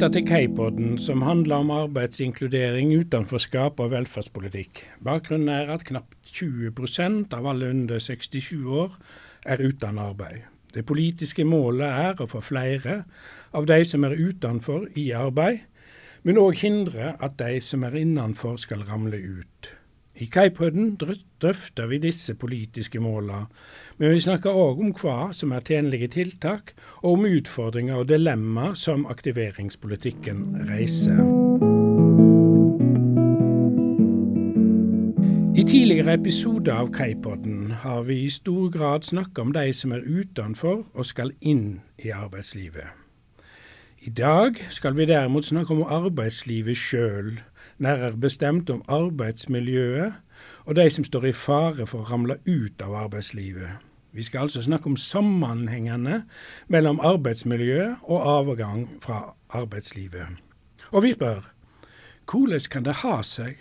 lytter til K-podden, som handler om arbeidsinkludering, utenforskap og velferdspolitikk. Bakgrunnen er at knapt 20% av alle under 67 år er uten arbeid. Det politiske målet er å få flere av de som er utenfor i arbeid, men òg hindre at de som er innenfor skal ramle ut. I Kaipodden drøfter vi disse politiske målene, men vi snakker òg om hva som er tjenlige tiltak, og om utfordringer og dilemmaer som aktiveringspolitikken reiser. I tidligere episoder av Kaipodden har vi i stor grad snakket om de som er utenfor og skal inn i arbeidslivet. I dag skal vi derimot snakke om arbeidslivet sjøl, nærmere bestemt om arbeidsmiljøet og de som står i fare for å ramle ut av arbeidslivet. Vi skal altså snakke om sammenhengene mellom arbeidsmiljø og avgang fra arbeidslivet. Og vi spør hvordan kan det ha seg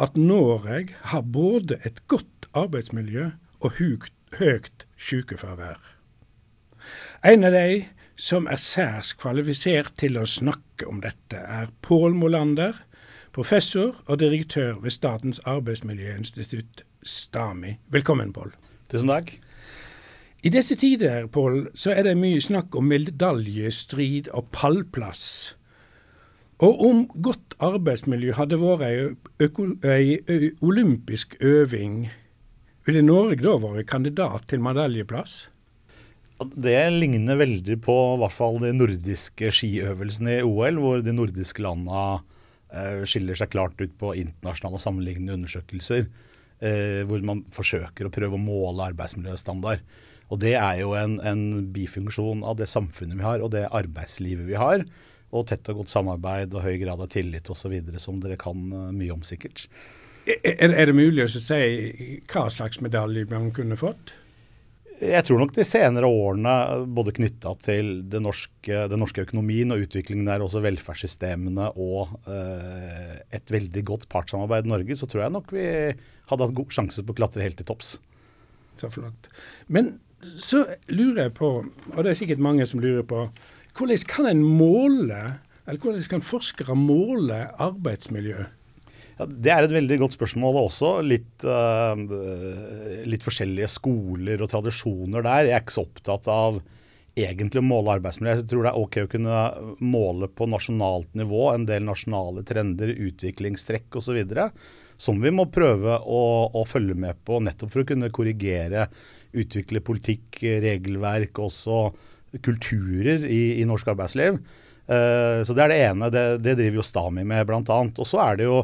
at Norge har både et godt arbeidsmiljø og høyt sykefravær? En av de som er særs kvalifisert til å snakke om dette, er Pål Molander, professor og direktør ved Statens arbeidsmiljøinstitutt, STAMI. Velkommen, Pål. Tusen takk. I disse tider, Pål, så er det mye snakk om medaljestrid og pallplass. Og om godt arbeidsmiljø hadde vært ei olympisk øving, ville Norge da vært kandidat til medaljeplass? Det ligner veldig på i hvert fall de nordiske skiøvelsene i OL, hvor de nordiske landene skiller seg klart ut på internasjonale sammenlignende undersøkelser. Eh, hvor man forsøker å prøve å måle arbeidsmiljøstandard. Og Det er jo en, en, bifunksjon av det samfunnet vi har og det arbeidslivet vi har. Og tett og godt samarbeid og høy grad av tillit osv. som dere kan uh, mye om sikkert. Er, er, det mulig å si hva slags medalje man kunne fått? Jeg tror nok de senere årene, både knytta til norske, den norske økonomien og utviklingen der, også velferdssystemene og eh, et veldig godt partssamarbeid i Norge, så tror jeg nok vi hadde hatt god sjanse på å klatre helt til topps. Så flott. Men så lurer jeg på, og det er sikkert mange som lurer på, hvordan kan en måle, eller hvordan kan forskere måle arbeidsmiljø? Ja, det er et veldig godt spørsmål også. Litt, uh, litt, forskjellige skoler og tradisjoner der. Jeg er ikke så opptatt av egentlig å måle arbeidsmiljø. Jeg tror det er ok å kunne måle på nasjonalt nivå en del nasjonale trender, utviklingstrekk osv. Som vi må prøve å, å, følge med på nettopp for å kunne korrigere, utvikle politikk, regelverk, også kulturer i, i norsk arbeidsliv. Uh, så det er det ene. Det, det driver jo Stami med, bl.a. Og så er det jo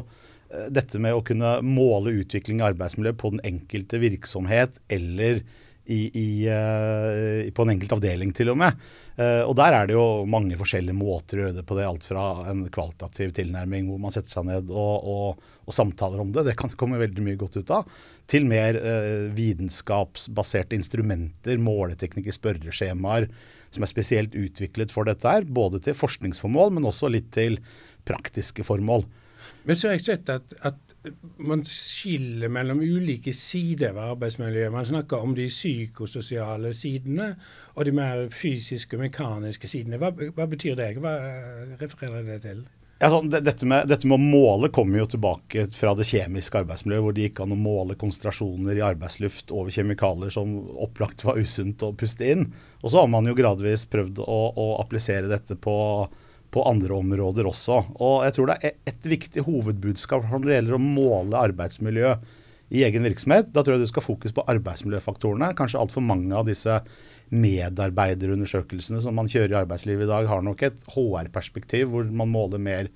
dette med å kunne måle utvikling i arbeidsmiljøet på den enkelte virksomhet eller i, i, uh, på en enkelt avdeling til og med. Uh, og der er det jo mange forskjellige måter å gjøre det på det. Alt fra en kvalitativ tilnærming hvor man setter seg ned og, og, og samtaler om det, det kan komme veldig mye godt ut av, til mer uh, vitenskapsbaserte instrumenter, måleteknikker, spørreskjemaer, som er spesielt utviklet for dette her. Både til forskningsformål, men også litt til praktiske formål. Men så har jeg sett at, at, man skiller mellom ulike sider ved arbeidsmiljøet. Man snakker om de psykososiale sidene og de mer fysiske og mekaniske sidene. Hva, hva betyr det? Hva refererer det til? Ja, sånn, dette, med, dette, med, å måle kommer jo tilbake fra det kjemiske arbeidsmiljøet, hvor det gikk an å måle konsentrasjoner i arbeidsluft over kjemikalier som opplagt var usunt å puste inn. Og så har man jo gradvis prøvd å, å applisere dette på på andre områder også. Og jeg tror det er et viktig hovedbudskap når det gjelder å måle arbeidsmiljø i egen virksomhet. Da tror jeg du skal fokus på arbeidsmiljøfaktorene. Kanskje altfor mange av disse medarbeiderundersøkelsene som man kjører i arbeidslivet i dag, har nok et HR-perspektiv hvor man måler mer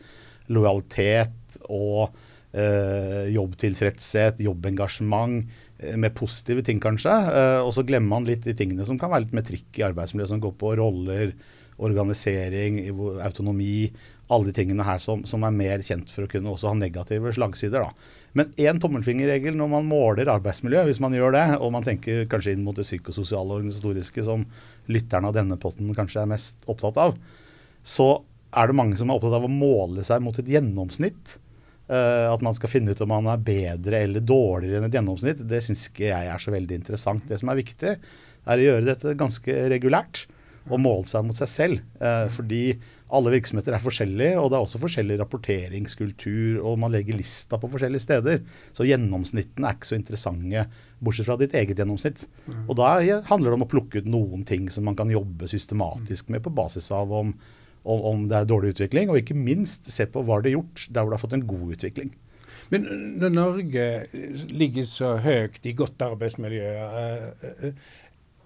lojalitet og eh, jobbtilfredshet, jobbengasjement, eh, med positive ting kanskje. Eh, og så glemmer man litt de tingene som kan være litt metrikk i arbeidsmiljøet, som går på roller, organisering, autonomi, alle de tingene her som, som, er mer kjent for å kunne også ha negative slagsider. Da. Men én tommelfingerregel når man måler arbeidsmiljø, hvis man gjør det, og man tenker kanskje inn mot det psykososiale og organisatoriske som lytterne av denne potten kanskje er mest opptatt av, så er det mange som er opptatt av å måle seg mot et gjennomsnitt. Uh, at man skal finne ut om man er bedre eller dårligere enn et gjennomsnitt. Det syns ikke jeg er så veldig interessant. Det som er viktig, er å gjøre dette ganske regulært og måle seg mot seg selv. Eh, fordi alle virksomheter er forskjellige, og det er også forskjellig rapporteringskultur, og man legger lista på forskjellige steder. Så gjennomsnittene er ikke så interessante, bortsett fra ditt eget gjennomsnitt. Mm. Og da handler det om å plukke ut noen ting som man kan jobbe systematisk med på basis av om, om, om det er dårlig utvikling, og ikke minst se på hva det er gjort der hvor det har fått en god utvikling. Men når Norge ligger så høyt i godt arbeidsmiljø,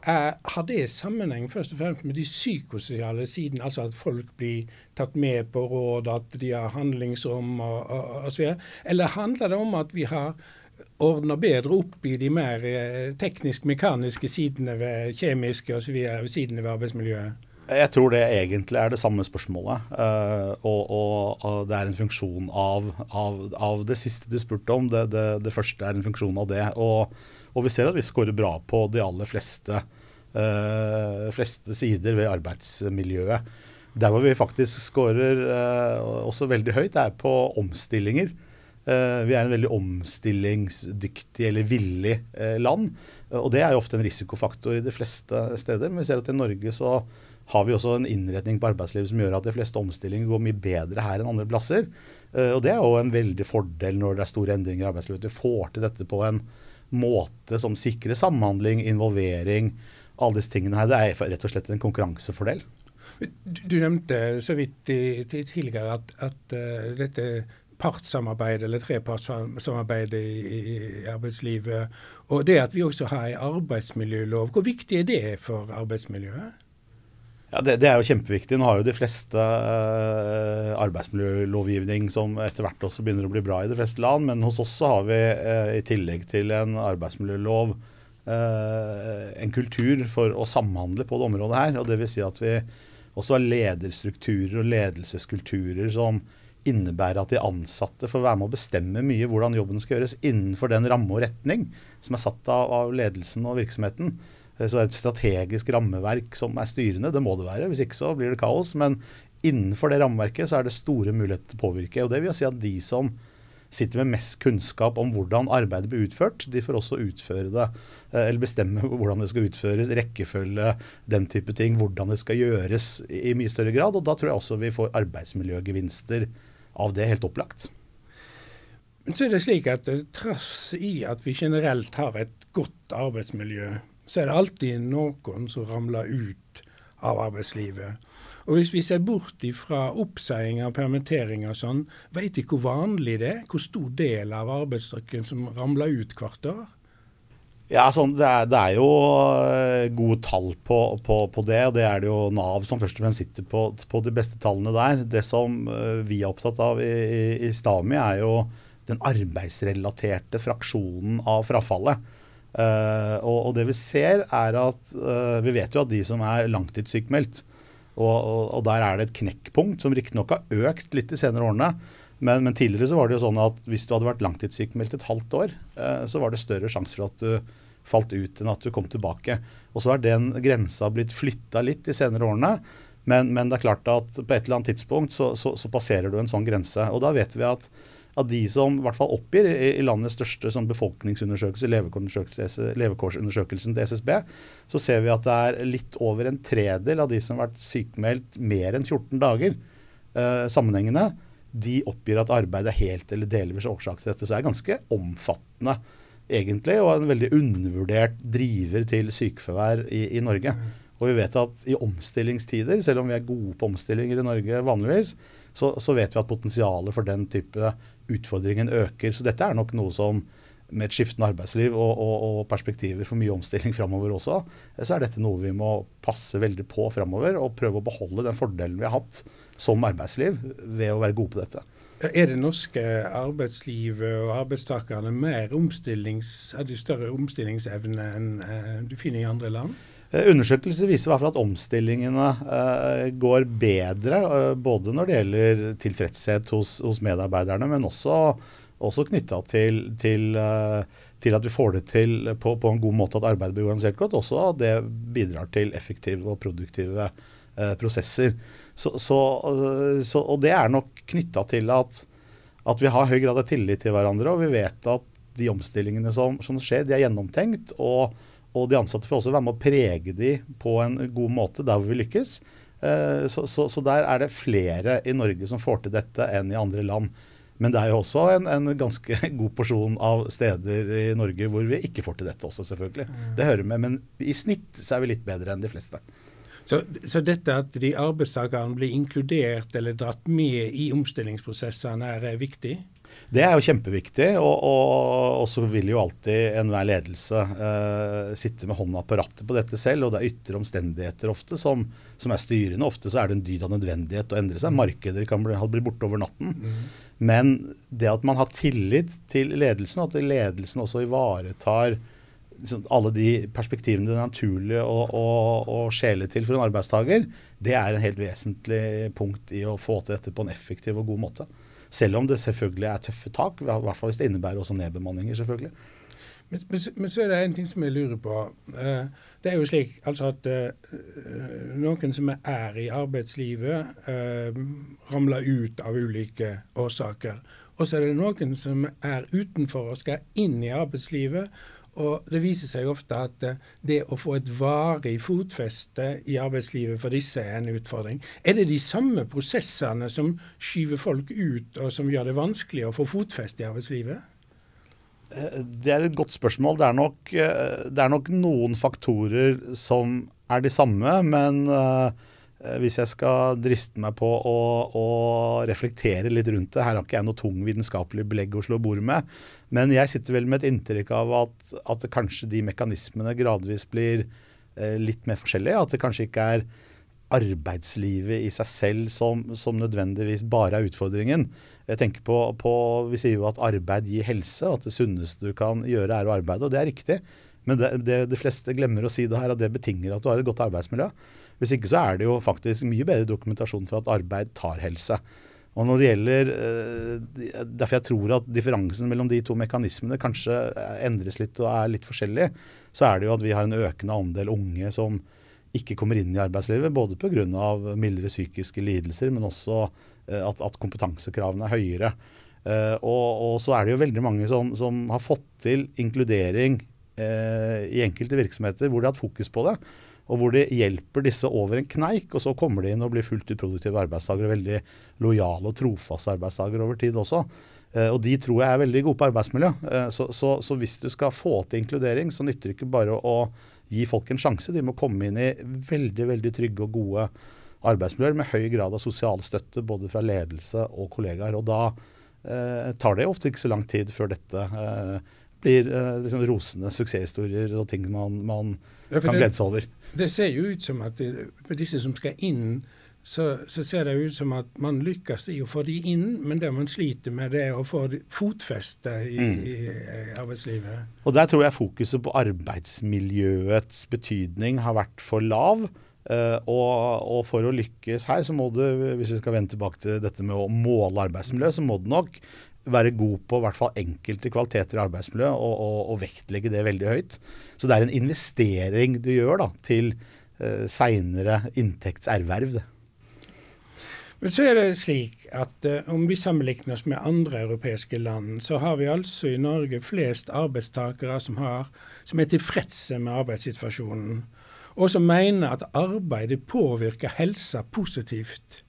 eh, har det sammenheng først og fremst med de psykososiale sidene, altså at folk blir tatt med på råd, at de har handlingsrom og, og, så videre? Eller handler det om at vi har ordna bedre opp i de mer eh, teknisk-mekaniske sidene ved kjemiske og så videre, sidene ved arbeidsmiljøet? Jeg tror det egentlig er det samme spørsmålet. Uh, og, og, og, det er en funksjon av, av, av det siste du spurte om. Det, det, det, første er en funksjon av det. Og, og vi ser at vi scorer bra på de aller fleste uh, fleste sider ved arbeidsmiljøet. Der hvor vi faktisk scorer uh, også veldig høyt, er på omstillinger. Uh, vi er en veldig omstillingsdyktig eller villig land. og det er jo ofte en risikofaktor i de fleste steder. Men vi ser at i Norge så har vi også en innretning på arbeidslivet som gjør at de fleste omstillinger går mye bedre her enn andre plasser. og det er jo en veldig fordel når det er store endringer i arbeidslivet. Vi får til dette på en måte som sikrer samhandling, involvering, alle disse tingene her. Det er rett og slett en konkurransefordel. Du nevnte så vidt tidligere at, at uh, dette partssamarbeidet eller trepartssamarbeidet i, arbeidslivet, og det at vi også har en arbeidsmiljølov, hvor viktig er det for arbeidsmiljøet? Ja, det, det, er jo kjempeviktig. Nå har jo de fleste eh, arbeidsmiljølovgivning som etter hvert også begynner å bli bra i de fleste land, men hos oss så har vi eh, i tillegg til en arbeidsmiljølov Eh, en kultur for å samhandle på det området her. og vil si at vi også har lederstrukturer og ledelseskulturer som innebærer at de ansatte får være med å bestemme mye hvordan jobben skal gjøres innenfor den ramme og retning som er satt av, av ledelsen og virksomheten. Eh, så det er et strategisk rammeverk som er styrende. Det må det være, hvis ikke så blir det kaos. Men innenfor det rammeverket så er det store muligheter til å påvirke. Og det vil si at de som sitter med mest kunnskap om hvordan arbeidet blir utført. De får også utføre det, eh, eller bestemme hvordan det skal utføres, rekkefølge, den type ting. Hvordan det skal gjøres i mye større grad. Og da tror jeg også vi får arbeidsmiljøgevinster av det, helt opplagt. Så er det slik at eh, trass i at vi generelt har et godt arbeidsmiljø, så er det alltid noen som ramler ut av arbeidslivet. Og Hvis vi ser bort fra og permitteringer og sånn, vet vi hvor vanlig det er? Hvor stor del av arbeidsstokken som ramler ut hvert år? Ja, sånn, det, er, det, er, jo eh, gode tall på, på, på, det. og Det er det jo Nav som først og fremst sitter på, på de beste tallene der. Det som eh, vi er opptatt av i, i, i Stami, er jo den arbeidsrelaterte fraksjonen av frafallet. Uh, og, og, det vi ser, er at uh, vi vet jo at de som er langtidssykmeldt, og, og, og, der er det et knekkpunkt som riktignok har økt litt de senere årene. Men, men, tidligere så var det jo sånn at hvis du hadde vært langtidssykmeldt et halvt år, eh, så var det større sjanse for at du falt ut enn at du kom tilbake. Og så er den grensa blitt flytta litt de senere årene. Men, men, det er klart at på et eller annet tidspunkt så, så, så passerer du en sånn grense. Og da vet vi at av de som i hvert fall oppgir i, i landets største sånn befolkningsundersøkelse, levekårsundersøkelsen til SSB, så ser vi at det er litt over en tredel av de som har vært sykemeldt mer enn 14 dager eh, sammenhengende, de oppgir at arbeid er helt eller delvis årsak til dette. Så det er ganske omfattende egentlig, og en veldig undervurdert driver til sykefravær i, i Norge. Og vi vet at i omstillingstider, selv om vi er gode på omstillinger i Norge vanligvis, så, så vet vi at potensialet for den type utfordringen øker. Så dette er nok noe som med et skiftende arbeidsliv og, og, og, perspektiver for mye omstilling framover også, så er dette noe vi må passe veldig på framover og prøve å beholde den fordelen vi har hatt som arbeidsliv ved å være gode på dette. Er det norske arbeidslivet og arbeidstakerne mer omstillings, er det større omstillingsevne enn eh, du finner i andre land? Eh, undersøkelser viser at omstillingene uh, går bedre, uh, både når det gjelder tilfredshet hos, hos medarbeiderne, men også, også knytta til, til, til, at vi får det til på, på, en god måte at arbeidet blir organisert godt. Også det bidrar til effektive og produktive prosesser. Så, så, så, og det er nok knytta til at, at, vi har høy grad av tillit til hverandre, og vi vet at de omstillingene som, som skjer, de er gjennomtenkt. og og de ansatte får også være med å prege de på en god måte der hvor vi lykkes. Eh, så, så, så, der er det flere i Norge som får til dette enn i andre land. Men det er jo også en, en, ganske god porsjon av steder i Norge hvor vi ikke får til dette også, selvfølgelig. Mm. Det hører med, men i snitt så er vi litt bedre enn de fleste. Så, så dette at de arbeidstakerne blir inkludert eller dratt med i omstillingsprosessene er viktig? Det er jo kjempeviktig, og, og, så vil jo alltid enhver ledelse eh, sitte med hånda på rattet på dette selv. Og det er ytre omstendigheter ofte som, som, er styrende. Ofte så er det en dyd av nødvendighet å endre seg. Mm. Markeder kan bli, bli borte over natten. Mm. Men det at man har tillit til ledelsen, og at ledelsen også ivaretar liksom, alle de perspektivene det er naturlig å, å, å skjele til for en arbeidstaker, det er en helt vesentlig punkt i å få til dette på en effektiv og god måte. Selv om det selvfølgelig er tøffe tak, i hvert fall hvis det innebærer også nedbemanninger. selvfølgelig. Men, men, men, så er det en ting som jeg lurer på. Uh, det er jo slik altså at uh, noen som er i arbeidslivet, uh, ramler ut av ulike årsaker. Og så er det noen som er utenfor og skal inn i arbeidslivet. Og det viser seg ofte at eh, det å få et varig fotfeste i arbeidslivet for disse er en utfordring. Er det de samme prosessene som skyver folk ut, og som gjør det vanskelig å få fotfeste i arbeidslivet? Eh, det er et godt spørsmål. Det er nok, eh, det er nok noen faktorer som er de samme, men hvis jeg skal driste meg på å, å, reflektere litt rundt det Her har ikke jeg noe tung vitenskapelig belegg å slå bord med. Men jeg sitter vel med et inntrykk av at, at kanskje de mekanismene gradvis blir eh, litt mer forskjellige. At det kanskje ikke er arbeidslivet i seg selv som, som nødvendigvis bare er utfordringen. Jeg tenker på, på, Vi sier jo at arbeid gir helse, og at det sunneste du kan gjøre er å arbeide. Og det er riktig. Men det, det, de fleste glemmer å si det her, at det betinger at du har et godt arbeidsmiljø. Hvis ikke så er det jo faktisk mye bedre dokumentasjon for at arbeid tar helse. Og når det gjelder, eh, Derfor jeg tror at differansen mellom de to mekanismene kanskje endres litt og er litt forskjellig, så er det jo at vi har en økende andel unge som ikke kommer inn i arbeidslivet. Både pga. mildere psykiske lidelser, men også eh, at, at kompetansekravene er høyere. Og, og, så er det jo veldig mange som, som har fått til inkludering i enkelte virksomheter hvor de har hatt fokus på det og hvor de hjelper disse over en kneik, og så kommer de inn og blir fullt ut produktive arbeidstakere. Veldig lojale og trofaste arbeidstakere over tid også. Eh, og de tror jeg er veldig gode på arbeidsmiljø. Eh, så, så, så, hvis du skal få til inkludering, så nytter det ikke bare å gi folk en sjanse. De må komme inn i veldig, veldig trygge og gode arbeidsmiljøer med høy grad av sosial støtte både fra ledelse og kollegaer. Og da eh, tar det ofte ikke så lang tid før dette eh, blir eh, liksom rosende suksesshistorier og ting man, man ja, kan glede seg over. Det ser jo ut som at for disse som skal inn, så, så, ser det ut som at man lykkes i å få de inn, men det man sliter med, det er å få fotfeste i, mm. i, arbeidslivet. Og Der tror jeg fokuset på arbeidsmiljøets betydning har vært for lav. Uh, og, og, for å lykkes her, så må du, hvis vi skal vende tilbake til dette med å måle arbeidsmiljø, så må du nok være god på i hvert fall enkelte kvaliteter i arbeidsmiljøet og, og, og, vektlegge det veldig høyt. Så det er en investering du gjør da, til eh, seinere inntektserverv. Men så er det slik at eh, om vi sammenligner oss med andre europeiske land, så har vi altså i Norge flest arbeidstakere som, har, som er tilfredse med arbeidssituasjonen, og som mener at arbeidet påvirker helsa positivt.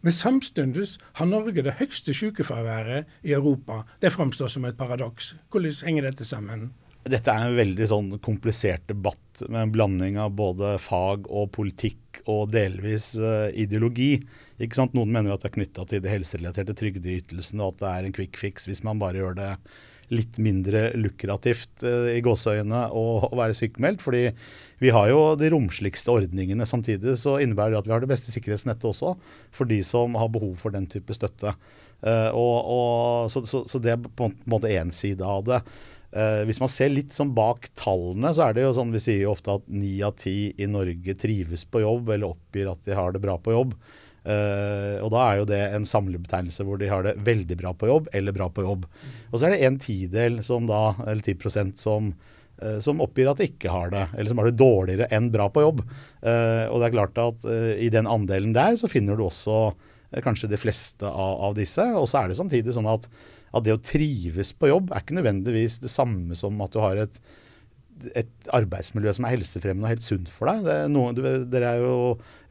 Men samtidig har Norge det høyeste sykefraværet i Europa. Det framstår som et paradoks. Hvordan henger dette sammen? Dette er en veldig sånn komplisert debatt med en blanding av både fag og politikk og delvis uh, ideologi. Noen mener at det er knytta til de helserelaterte trygdeytelsene, og at det er en quick fix hvis man bare gjør det litt mindre lukrativt uh, i gåseøyne å, være sykemeldt. fordi vi har jo de romsligste ordningene. Samtidig så innebærer det at vi har det beste sikkerhetsnettet også for de som har behov for den type støtte. Uh, og, og, så, så, så, det er på en måte én side av det. Uh, hvis man ser litt sånn bak tallene, så er det jo sånn vi sier jo ofte at ni av ti i Norge trives på jobb eller oppgir at de har det bra på jobb. Uh, og da er jo det en samlebetegnelse hvor de har det veldig bra på jobb eller bra på jobb. Og så er det en tidel som da, eller 10 som, uh, som oppgir at de ikke har det, eller som har det dårligere enn bra på jobb. Uh, og det er klart at i den andelen der så finner du også kanskje de fleste av, av disse. Og så er det samtidig sånn at, at det å trives på jobb er ikke nødvendigvis det samme som at du har et et arbeidsmiljø som er helsefremmende og helt sunt for deg. Noe, dere er jo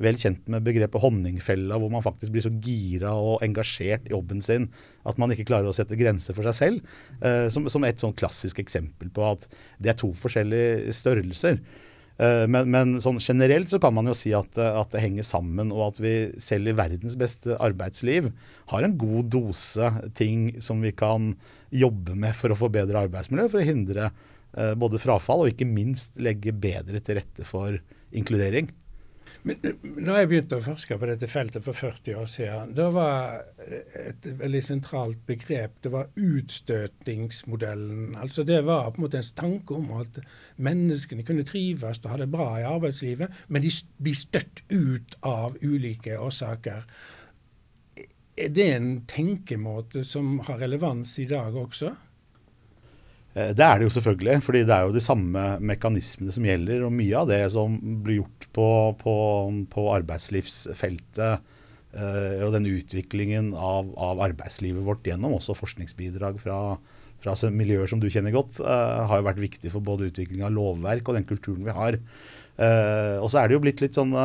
vel kjent med begrepet honningfella, hvor man faktisk blir så gira og engasjert i jobben sin at man ikke klarer å sette grenser for seg selv. Eh, som, som, et sånn klassisk eksempel på at det er to forskjellige størrelser. Eh, men, men sånn generelt så kan man jo si at, at, det henger sammen, og at vi selv i verdens beste arbeidsliv har en god dose ting som vi kan jobbe med for å forbedre arbeidsmiljøet, for å hindre eh, både frafall og ikke minst legge bedre til rette for inkludering. Men når jeg begynte å forske på dette feltet for 40 år siden, da var et veldig sentralt begrep det var utstøtingsmodellen. Altså Det var på en måte en tanke om at menneskene kunne trives og ha det bra i arbeidslivet, men de blir støtt ut av ulike årsaker. Er det en tenkemåte som har relevans i dag også? Eh, det er det jo selvfølgelig, fordi det er jo de samme mekanismene som gjelder. Og mye av det som blir gjort på, på, på arbeidslivsfeltet eh, og den utviklingen av, av, arbeidslivet vårt gjennom også forskningsbidrag fra, fra miljøer som du kjenner godt, eh, har jo vært viktig for både utvikling av lovverk og den kulturen vi har. Eh, og så er det jo blitt litt sånn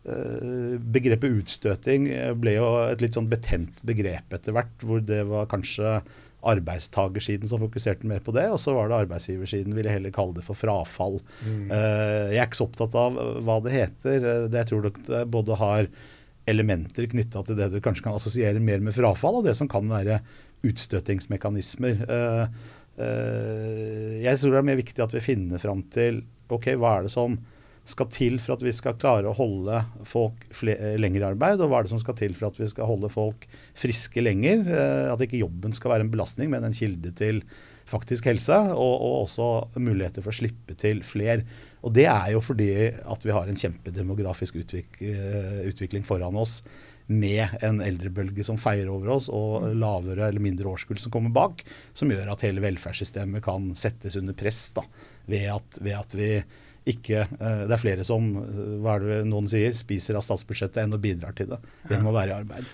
Begrepet utstøting ble jo et litt sånn betent begrep etter hvert, hvor det var kanskje arbeidstagersiden som fokuserte mer på det, og så var det arbeidsgiversiden ville heller kalle det for frafall. Mm. Uh, jeg er ikke så opptatt av hva det heter. Det jeg tror det både har elementer knytta til det du kanskje kan assosiere mer med frafall, og det som kan være utstøtingsmekanismer. Uh, uh, jeg tror det er mer viktig at vi finner fram til ok, hva er det som skal til for at vi skal klare å holde folk eh, lenger i arbeid, og hva er det som skal til for at vi skal holde folk friske lenger? Eh, at ikke jobben skal være en belastning, men en kilde til faktisk helse, og, og også muligheter for å slippe til fler. Og det er jo fordi at vi har en kjempedemografisk utvik eh, utvikling foran oss med en eldrebølge som feier over oss, og lavere eller mindre årskull som kommer bak, som gjør at hele velferdssystemet kan settes under press da, ved at, ved at vi ikke uh, Det er flere som eh, hva er det noen sier, spiser av statsbudsjettet enn å bidrar til det gjennom å være i arbeid.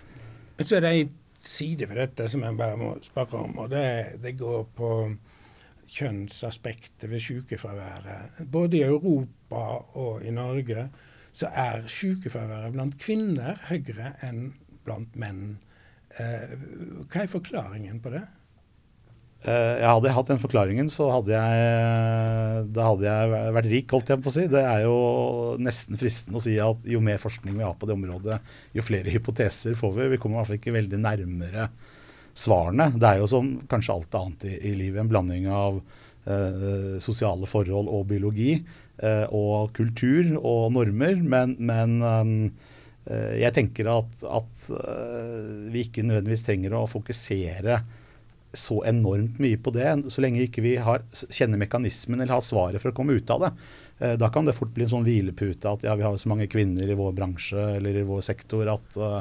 Så er det en side ved dette som jeg bare må spørre om, og det, det går på kjønnsaspektet ved sykefraværet. Både i Europa og i Norge så er sykefraværet blant kvinner høyere enn blant menn. Eh, hva er forklaringen på det? Uh, jeg hadde hatt den forklaringen, så hadde jeg, da hadde jeg vært rik, holdt jeg på å si. Det er jo nesten fristende å si at jo mer forskning vi har på det området, jo flere hypoteser får vi. Vi kommer i hvert fall ikke veldig nærmere svarene. Det er jo som kanskje alt annet i, i livet, en blanding av eh, sosiale forhold og biologi. Eh, og kultur og normer. Men, men eh, jeg tenker at, at vi ikke nødvendigvis trenger å fokusere så enormt mye på det, så lenge ikke vi har, kjenner mekanismen eller har svaret for å komme ut av det. Eh, da kan det fort bli en sånn hvilepute at ja, vi har så mange kvinner i vår bransje eller i vår sektor at, uh,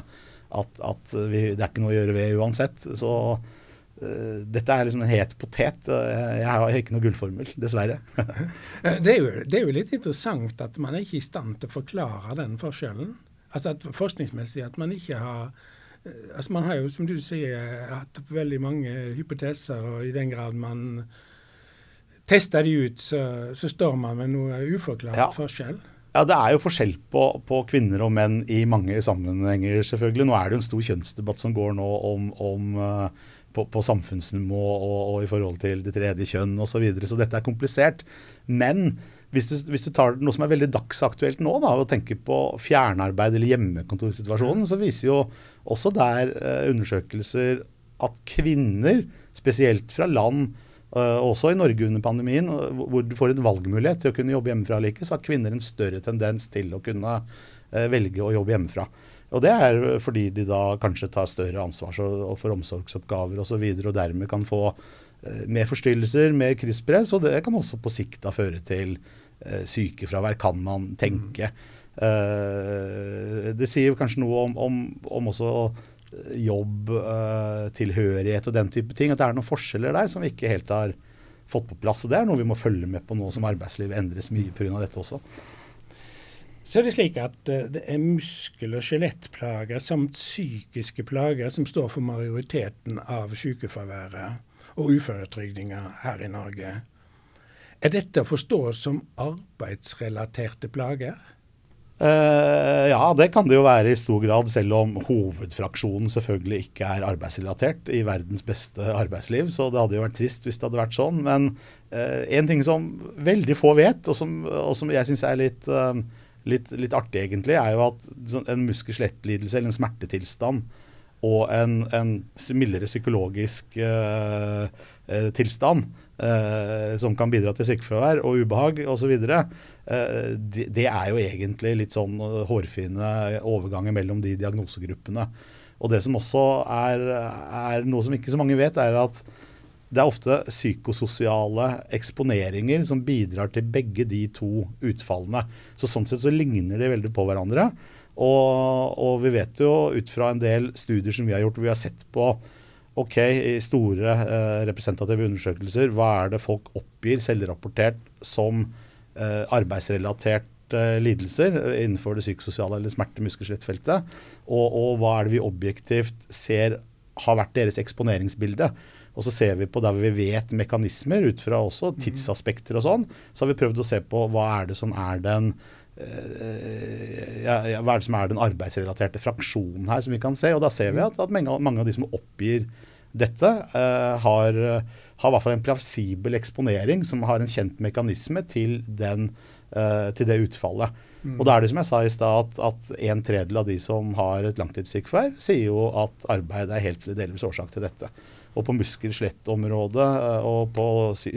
at, at vi, det er ikke noe å gjøre ved uansett. Så uh, dette er liksom en het potet. Jeg har ikke noe gullformel, dessverre. det, er jo, det, er jo, litt interessant at man er ikke i stand til å forklare den forskjellen. Altså at Forskningsmessig at man ikke har Eh, altså Man har jo, som du sier, hatt opp veldig mange hypoteser, og i den grad man tester de ut, så, så står man med noe uforklart ja. forskjell. Ja, Det er jo forskjell på, på, kvinner og menn i mange sammenhenger, selvfølgelig. Nå er det jo en stor kjønnsdebatt som går nå om, om uh, på, på, samfunnsnivå og, og, i forhold til det tredje kjønn osv. Så, videre. så dette er komplisert. Men hvis du, hvis du, tar noe som er veldig dagsaktuelt nå, da, og tenker på fjernarbeid eller hjemmekontorsituasjonen, så viser jo også der uh, undersøkelser at kvinner, spesielt fra land, uh, også i Norge under pandemien, hvor du får en valgmulighet til å kunne jobbe hjemmefra like, så har kvinner en større tendens til å kunne velge å jobbe hjemmefra. Og det er fordi de da kanskje tar større ansvar får omsorgsoppgaver osv. Og, så videre, og dermed kan få mer forstyrrelser, mer krysspress, og det kan også på sikt da føre til Eh, sykefravær, kan man tenke. Uh, det sier kanskje noe om, om, om også jobb, uh, tilhørighet og den type ting. At det er noen forskjeller der som vi ikke helt har fått på plass. og Det er noe vi må følge med på nå som arbeidslivet endres mye pga. dette også. Så er det slik at det er muskel- og skjelettplager samt psykiske plager som står for majoriteten av sykefraværet og uføretrygdinga her i Norge. Er dette å forstå som arbeidsrelaterte plager? Uh, ja, det kan det jo være i stor grad, selv om hovedfraksjonen selvfølgelig ikke er arbeidsrelatert i verdens beste arbeidsliv. Så det hadde jo vært trist hvis det hadde vært sånn. Men uh, en ting som veldig få vet, og som, og som jeg syns er litt, uh, litt, litt, artig egentlig, er jo at en muskel-skjelett-lidelse eller en smertetilstand og en, en mildere psykologisk tilstand som kan bidra til sykefravær og ubehag osv. Eh, det, det er jo egentlig litt sånn eh, hårfine overganger mellom de diagnosegruppene. Og det som også er, er, noe som ikke så mange vet, er at det er ofte psykososiale eksponeringer som bidrar til begge de to utfallene. Så Sånn sett så ligner de veldig på hverandre. Og, og vi vet jo ut fra en del studier som vi har gjort, hvor vi har sett på ok, i store eh, representative undersøkelser, hva er det folk oppgir selvrapportert som Eh, arbeidsrelaterte lidelser innenfor det psykososiale eller smerte-, og skjelettfeltet. Og, og, hva er det vi objektivt ser har vært deres eksponeringsbilde. Og så ser vi på der vi vet mekanismer ut fra også mm. tidsaspekter og sånn. Så har vi prøvd å se på hva er det som er den eh, hva er det som er den arbeidsrelaterte fraksjonen her, som vi kan se. Og da ser vi at, at mange, mange, av de som oppgir dette, uh, har har i hvert fall en plausibel eksponering som har en kjent mekanisme til, den, uh, til det utfallet. Mm. Og da er det som jeg sa i stad, at, at, en tredjedel av de som har et langtidssykefravær, sier jo at arbeid er helt eller delvis årsak til dette. Og på muskel-skjelett-området uh, og på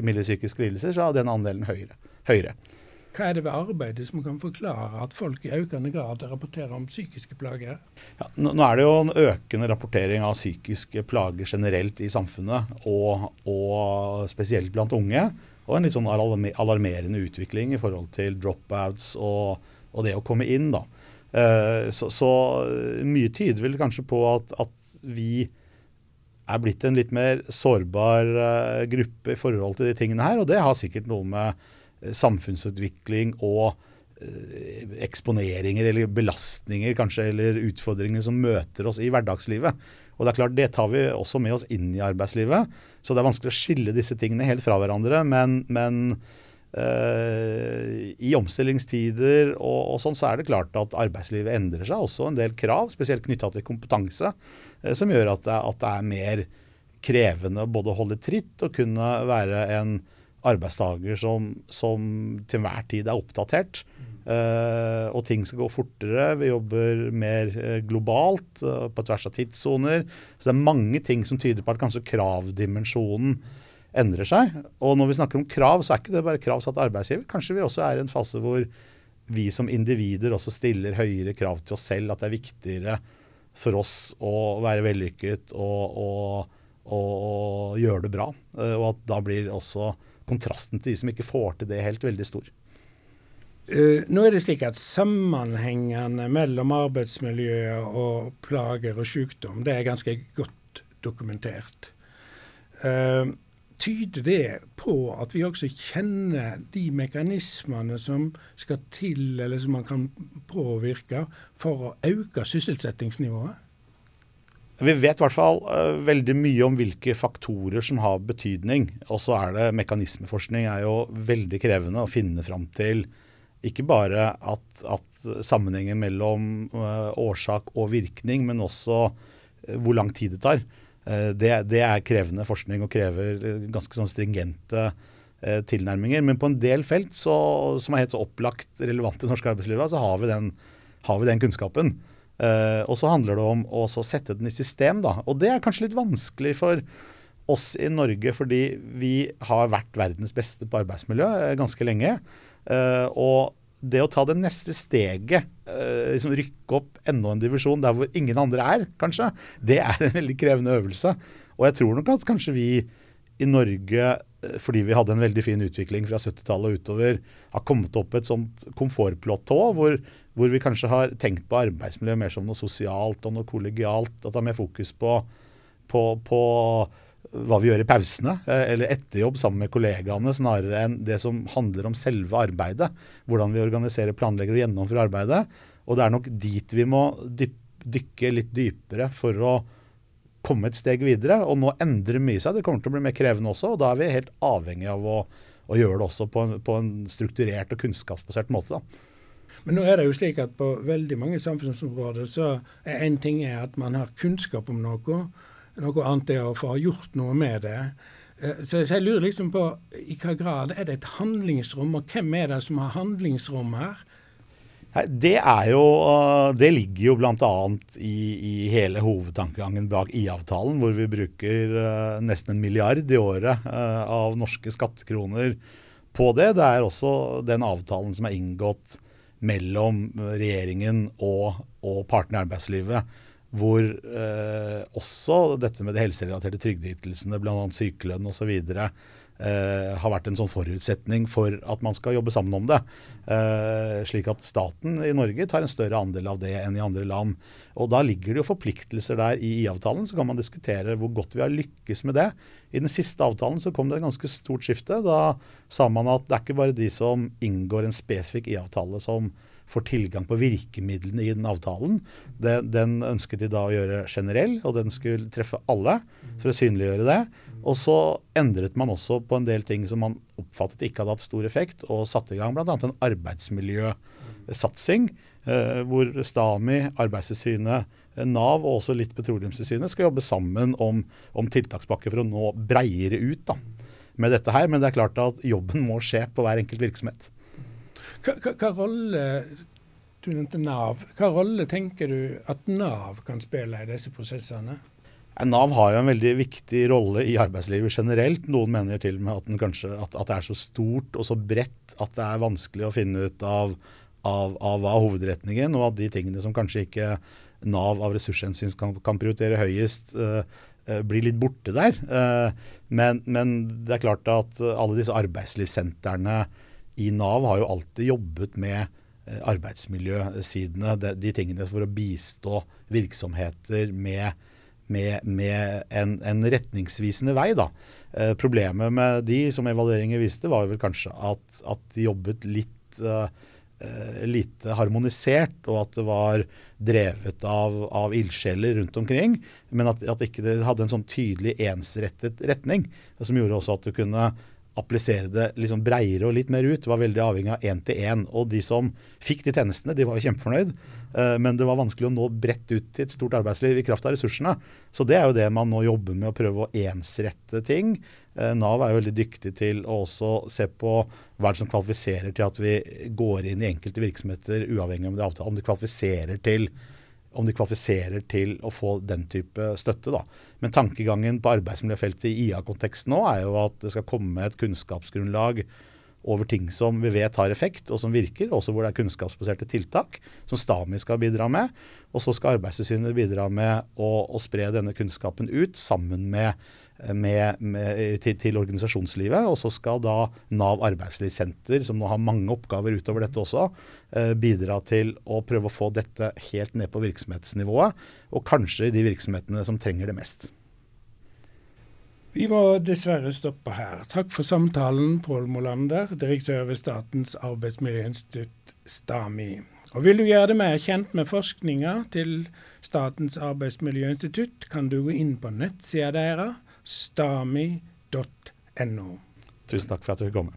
milde psykiske lidelser så er den andelen høyere. høyere. Hva er det ved arbeidet som kan forklare at folk i økende grad rapporterer om psykiske plager? Ja, nå, er det jo en økende rapportering av psykiske plager generelt i samfunnet, og, og spesielt blant unge. Og en litt sånn alarmerende utvikling i forhold til dropouts og, og det å komme inn. da. Uh, så, så, mye tyder vel kanskje på at, at, vi er blitt en litt mer sårbar uh, gruppe i forhold til de tingene her. Og det har sikkert noe med Eh, samfunnsutvikling og eh, eksponeringer eller belastninger kanskje, eller utfordringer som møter oss i hverdagslivet. Og Det er klart, det tar vi også med oss inn i arbeidslivet. Så det er vanskelig å skille disse tingene helt fra hverandre. Men, men øh, i omstillingstider og, og, sånn, så er det klart at arbeidslivet endrer seg. Også en del krav, spesielt knytta til kompetanse, øh, som gjør at det, at det, er mer krevende både å holde tritt og kunne være en arbeidstaker som, som til enhver tid er oppdatert. Uh, og ting skal gå fortere. Vi jobber mer uh, globalt, uh, på tvers av tidssoner. Så det er mange ting som tyder på at kanskje kravdimensjonen endrer seg. Og når vi snakker om krav, så er ikke det bare krav satt av arbeidsgiver. Kanskje vi også er i en fase hvor vi som individer også stiller høyere krav til oss selv. At det er viktigere for oss å være vellykket og, og, og, og gjøre det bra. og at da blir også kontrasten til de som ikke får til det, helt veldig stor. Uh, nå er det slik at Sammenhengene mellom arbeidsmiljø og plager og sykdom det er ganske godt dokumentert. Uh, tyder det på at vi også kjenner de mekanismene som skal til, eller som man kan påvirke for å øke sysselsettingsnivået? Vi vet i hvert fall uh, veldig mye om hvilke faktorer som har betydning. Og så er det mekanismeforskning er jo veldig krevende å finne fram til ikke bare at, at sammenhengen mellom uh, årsak og virkning, men også uh, hvor lang tid det tar. Det, det, er krevende forskning og krever ganske sånn stringente tilnærminger. Men på en del felt så, som er helt opplagt relevant i norsk arbeidsliv, så har vi den, har vi den kunnskapen. Uh, og så handler det om å sette den i system, da. Og det er kanskje litt vanskelig for oss i Norge, fordi vi har vært verdens beste på arbeidsmiljø uh, ganske lenge. Uh, og det å ta det neste steget, liksom rykke opp enda en divisjon der hvor ingen andre er, kanskje, det er en veldig krevende øvelse. Og jeg tror nok at kanskje vi i Norge, fordi vi hadde en veldig fin utvikling fra 70-tallet og utover, har kommet opp et sånt komfortplatå hvor hvor vi kanskje har tenkt på arbeidsmiljø mer som noe sosialt og noe kollegialt. At det er mer fokus på, på, på hva vi gjør i pausene, eh, eller etter jobb sammen med kollegaene, snarere enn det som handler om selve arbeidet. Hvordan vi organiserer, planlegger og gjennomfører arbeidet. Og det er nok dit vi må dykke litt dypere for å komme et steg videre. Og nå endrer mye seg. Det kommer til å bli mer krevende også, og da er vi helt avhengig av å, og gjøre det også på en, på en strukturert og kunnskapsbasert måte. da. Men nå er det jo slik at på veldig mange samfunnsområder så er en ting er at man har kunnskap om noe. Noe annet er å få gjort noe med det. Eh, så jeg lurer liksom på i hva grad er det et handlingsrom, og hvem er det som har handlingsrom her? Det, jo, eh, det ligger jo bl.a. I, i hele hovedtankegangen bak IA-avtalen, hvor vi bruker uh, nesten en milliard i året av norske skattekroner på det. Det er også den avtalen som er inngått mellom regjeringen og, og partene i arbeidslivet, hvor eh, også dette med de helserelaterte trygdeytelsene, bl.a. sykelønn osv., eh, har vært en sånn forutsetning for at man skal jobbe sammen om det. Eh, slik at staten i Norge tar en større andel av det enn i andre land. Og Da ligger det jo forpliktelser der i IA-avtalen. Så kan man diskutere hvor godt vi har lykkes med det. I den siste avtalen så kom det et ganske stort skifte. Da sa man at det er ikke bare de som inngår en spesifikk IA-avtale som får tilgang på virkemidlene i den avtalen. Den, den ønsket de da å gjøre generell, og den skulle treffe alle for å synliggjøre det. Og så endret man også på en del ting som man oppfattet ikke hadde hatt stor effekt, og satte i gang bl.a. en arbeidsmiljøsatsing, eh, hvor STAMI, Arbeidstilsynet, Nav og også litt Petroleumstilsynet skal jobbe sammen om, om tiltakspakker for å nå breiere ut da, med dette her. Men det er klart at jobben må skje på hver enkelt virksomhet. Hva, rolle du nevnte Nav. Hva rolle tenker du at Nav kan spille i disse prosessene? Nav har jo en veldig viktig rolle i arbeidslivet generelt. Noen mener til og med at, kanskje, at, at, det er så stort og så bredt at det er vanskelig å finne ut av, av, av hovedretningen og at de tingene som kanskje ikke Nav av ressurshensyn kan, kan, prioritere høyest, uh, blir litt borte der. Uh, men, men, det er klart at alle disse arbeidslivssentrene i Nav har jo alltid jobbet med arbeidsmiljøsidene, de, de tingene for å bistå virksomheter med med, med en, en, retningsvisende vei. Da. Eh, problemet med de, som evalueringer viste, var vel kanskje at, at de jobbet litt eh, eh, lite harmonisert, og at det var drevet av, av ildsjeler rundt omkring. Men at, at ikke det hadde en sånn tydelig ensrettet retning, som gjorde også at du kunne applisere det liksom breiere og litt mer ut. Var veldig avhengig av én-til-én. Og de som fikk de tjenestene, de var jo kjempefornøyd. Eh, men det var vanskelig å nå bredt ut til et stort arbeidsliv i kraft av ressursene. Så det er jo det man nå jobber med, å prøve å ensrette ting. Eh, Nav er jo veldig dyktig til å også se på hva det som kvalifiserer til at vi går inn i enkelte virksomheter, uavhengig om de, om de kvalifiserer til om de kvalifiserer til å få den type støtte. Da. Men tankegangen på arbeidsmiljøfeltet i IA-konteksten nå er jo at det skal komme et kunnskapsgrunnlag over ting som vi vet har effekt og som virker, også hvor det er kunnskapsbaserte tiltak som STAMI skal bidra med. Og så skal Arbeidstilsynet bidra med å, å, spre denne kunnskapen ut sammen med, med, med til, til, organisasjonslivet. Og så skal da Nav arbeidslivssenter, som nå har mange oppgaver utover dette også, eh, bidra til å prøve å få dette helt ned på virksomhetsnivået, og kanskje de virksomhetene som trenger det mest. Vi må dessverre stoppe her. Takk for samtalen, Pål Molander, direktør ved Statens arbeidsmiljøinstitutt, STAMI. Og Vil du gjøre deg mer kjent med forskninga til Statens arbeidsmiljøinstitutt, kan du gå inn på nettsida deres, stami.no. Tusen takk for at du kom.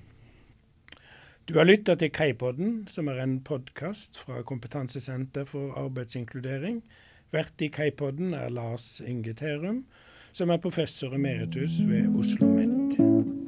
Du har lytta til Kaipodden, som er en podkast fra Kompetansesenter for arbeidsinkludering. Vert i Kaipodden er Lars Inge Terum som er professor emeritus ved Oslo OsloMet.